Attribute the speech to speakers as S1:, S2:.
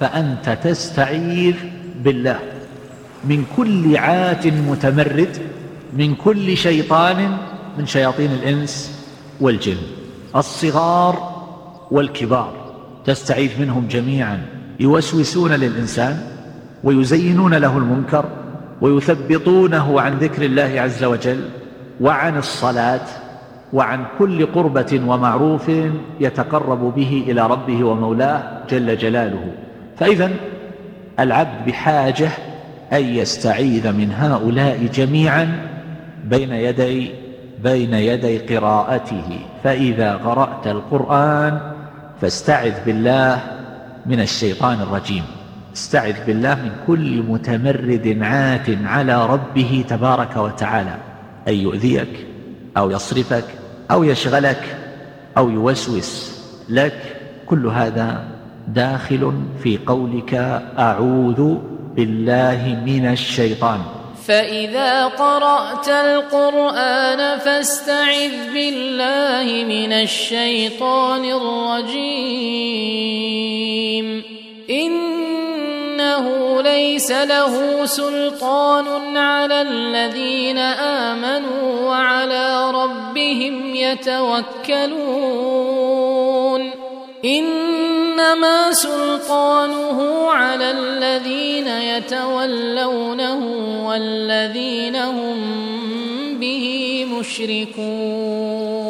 S1: فأنت تستعيذ بالله. من كل عات متمرد من كل شيطان من شياطين الإنس والجن. الصغار والكبار. تستعيذ منهم جميعا. يوسوسون للإنسان ويزينون له المنكر ويثبطونه عن ذكر الله عز وجل وعن الصلاة وعن كل قربة ومعروف يتقرب به إلى ربه ومولاه جل جلاله. فإذا العبد بحاجة أن يستعيذ من هؤلاء جميعا بين يدي بين يدي قراءته. فإذا قرأت القرآن فاستعذ بالله من الشيطان الرجيم. استعذ بالله من كل متمرد عات على ربه تبارك وتعالى. أن يؤذيك أو يصرفك أو يشغلك أو يوسوس لك. كل هذا داخل في قولك أعوذ بالله من الشيطان.
S2: فإذا قرأت القرآن فاستعذ بالله من الشيطان الرجيم. إنه ليس له سلطان على الذين آمنوا وعلى ربهم يتوكلون. إنما سلطانه على الذين يتولونه والذين هم به مشركون.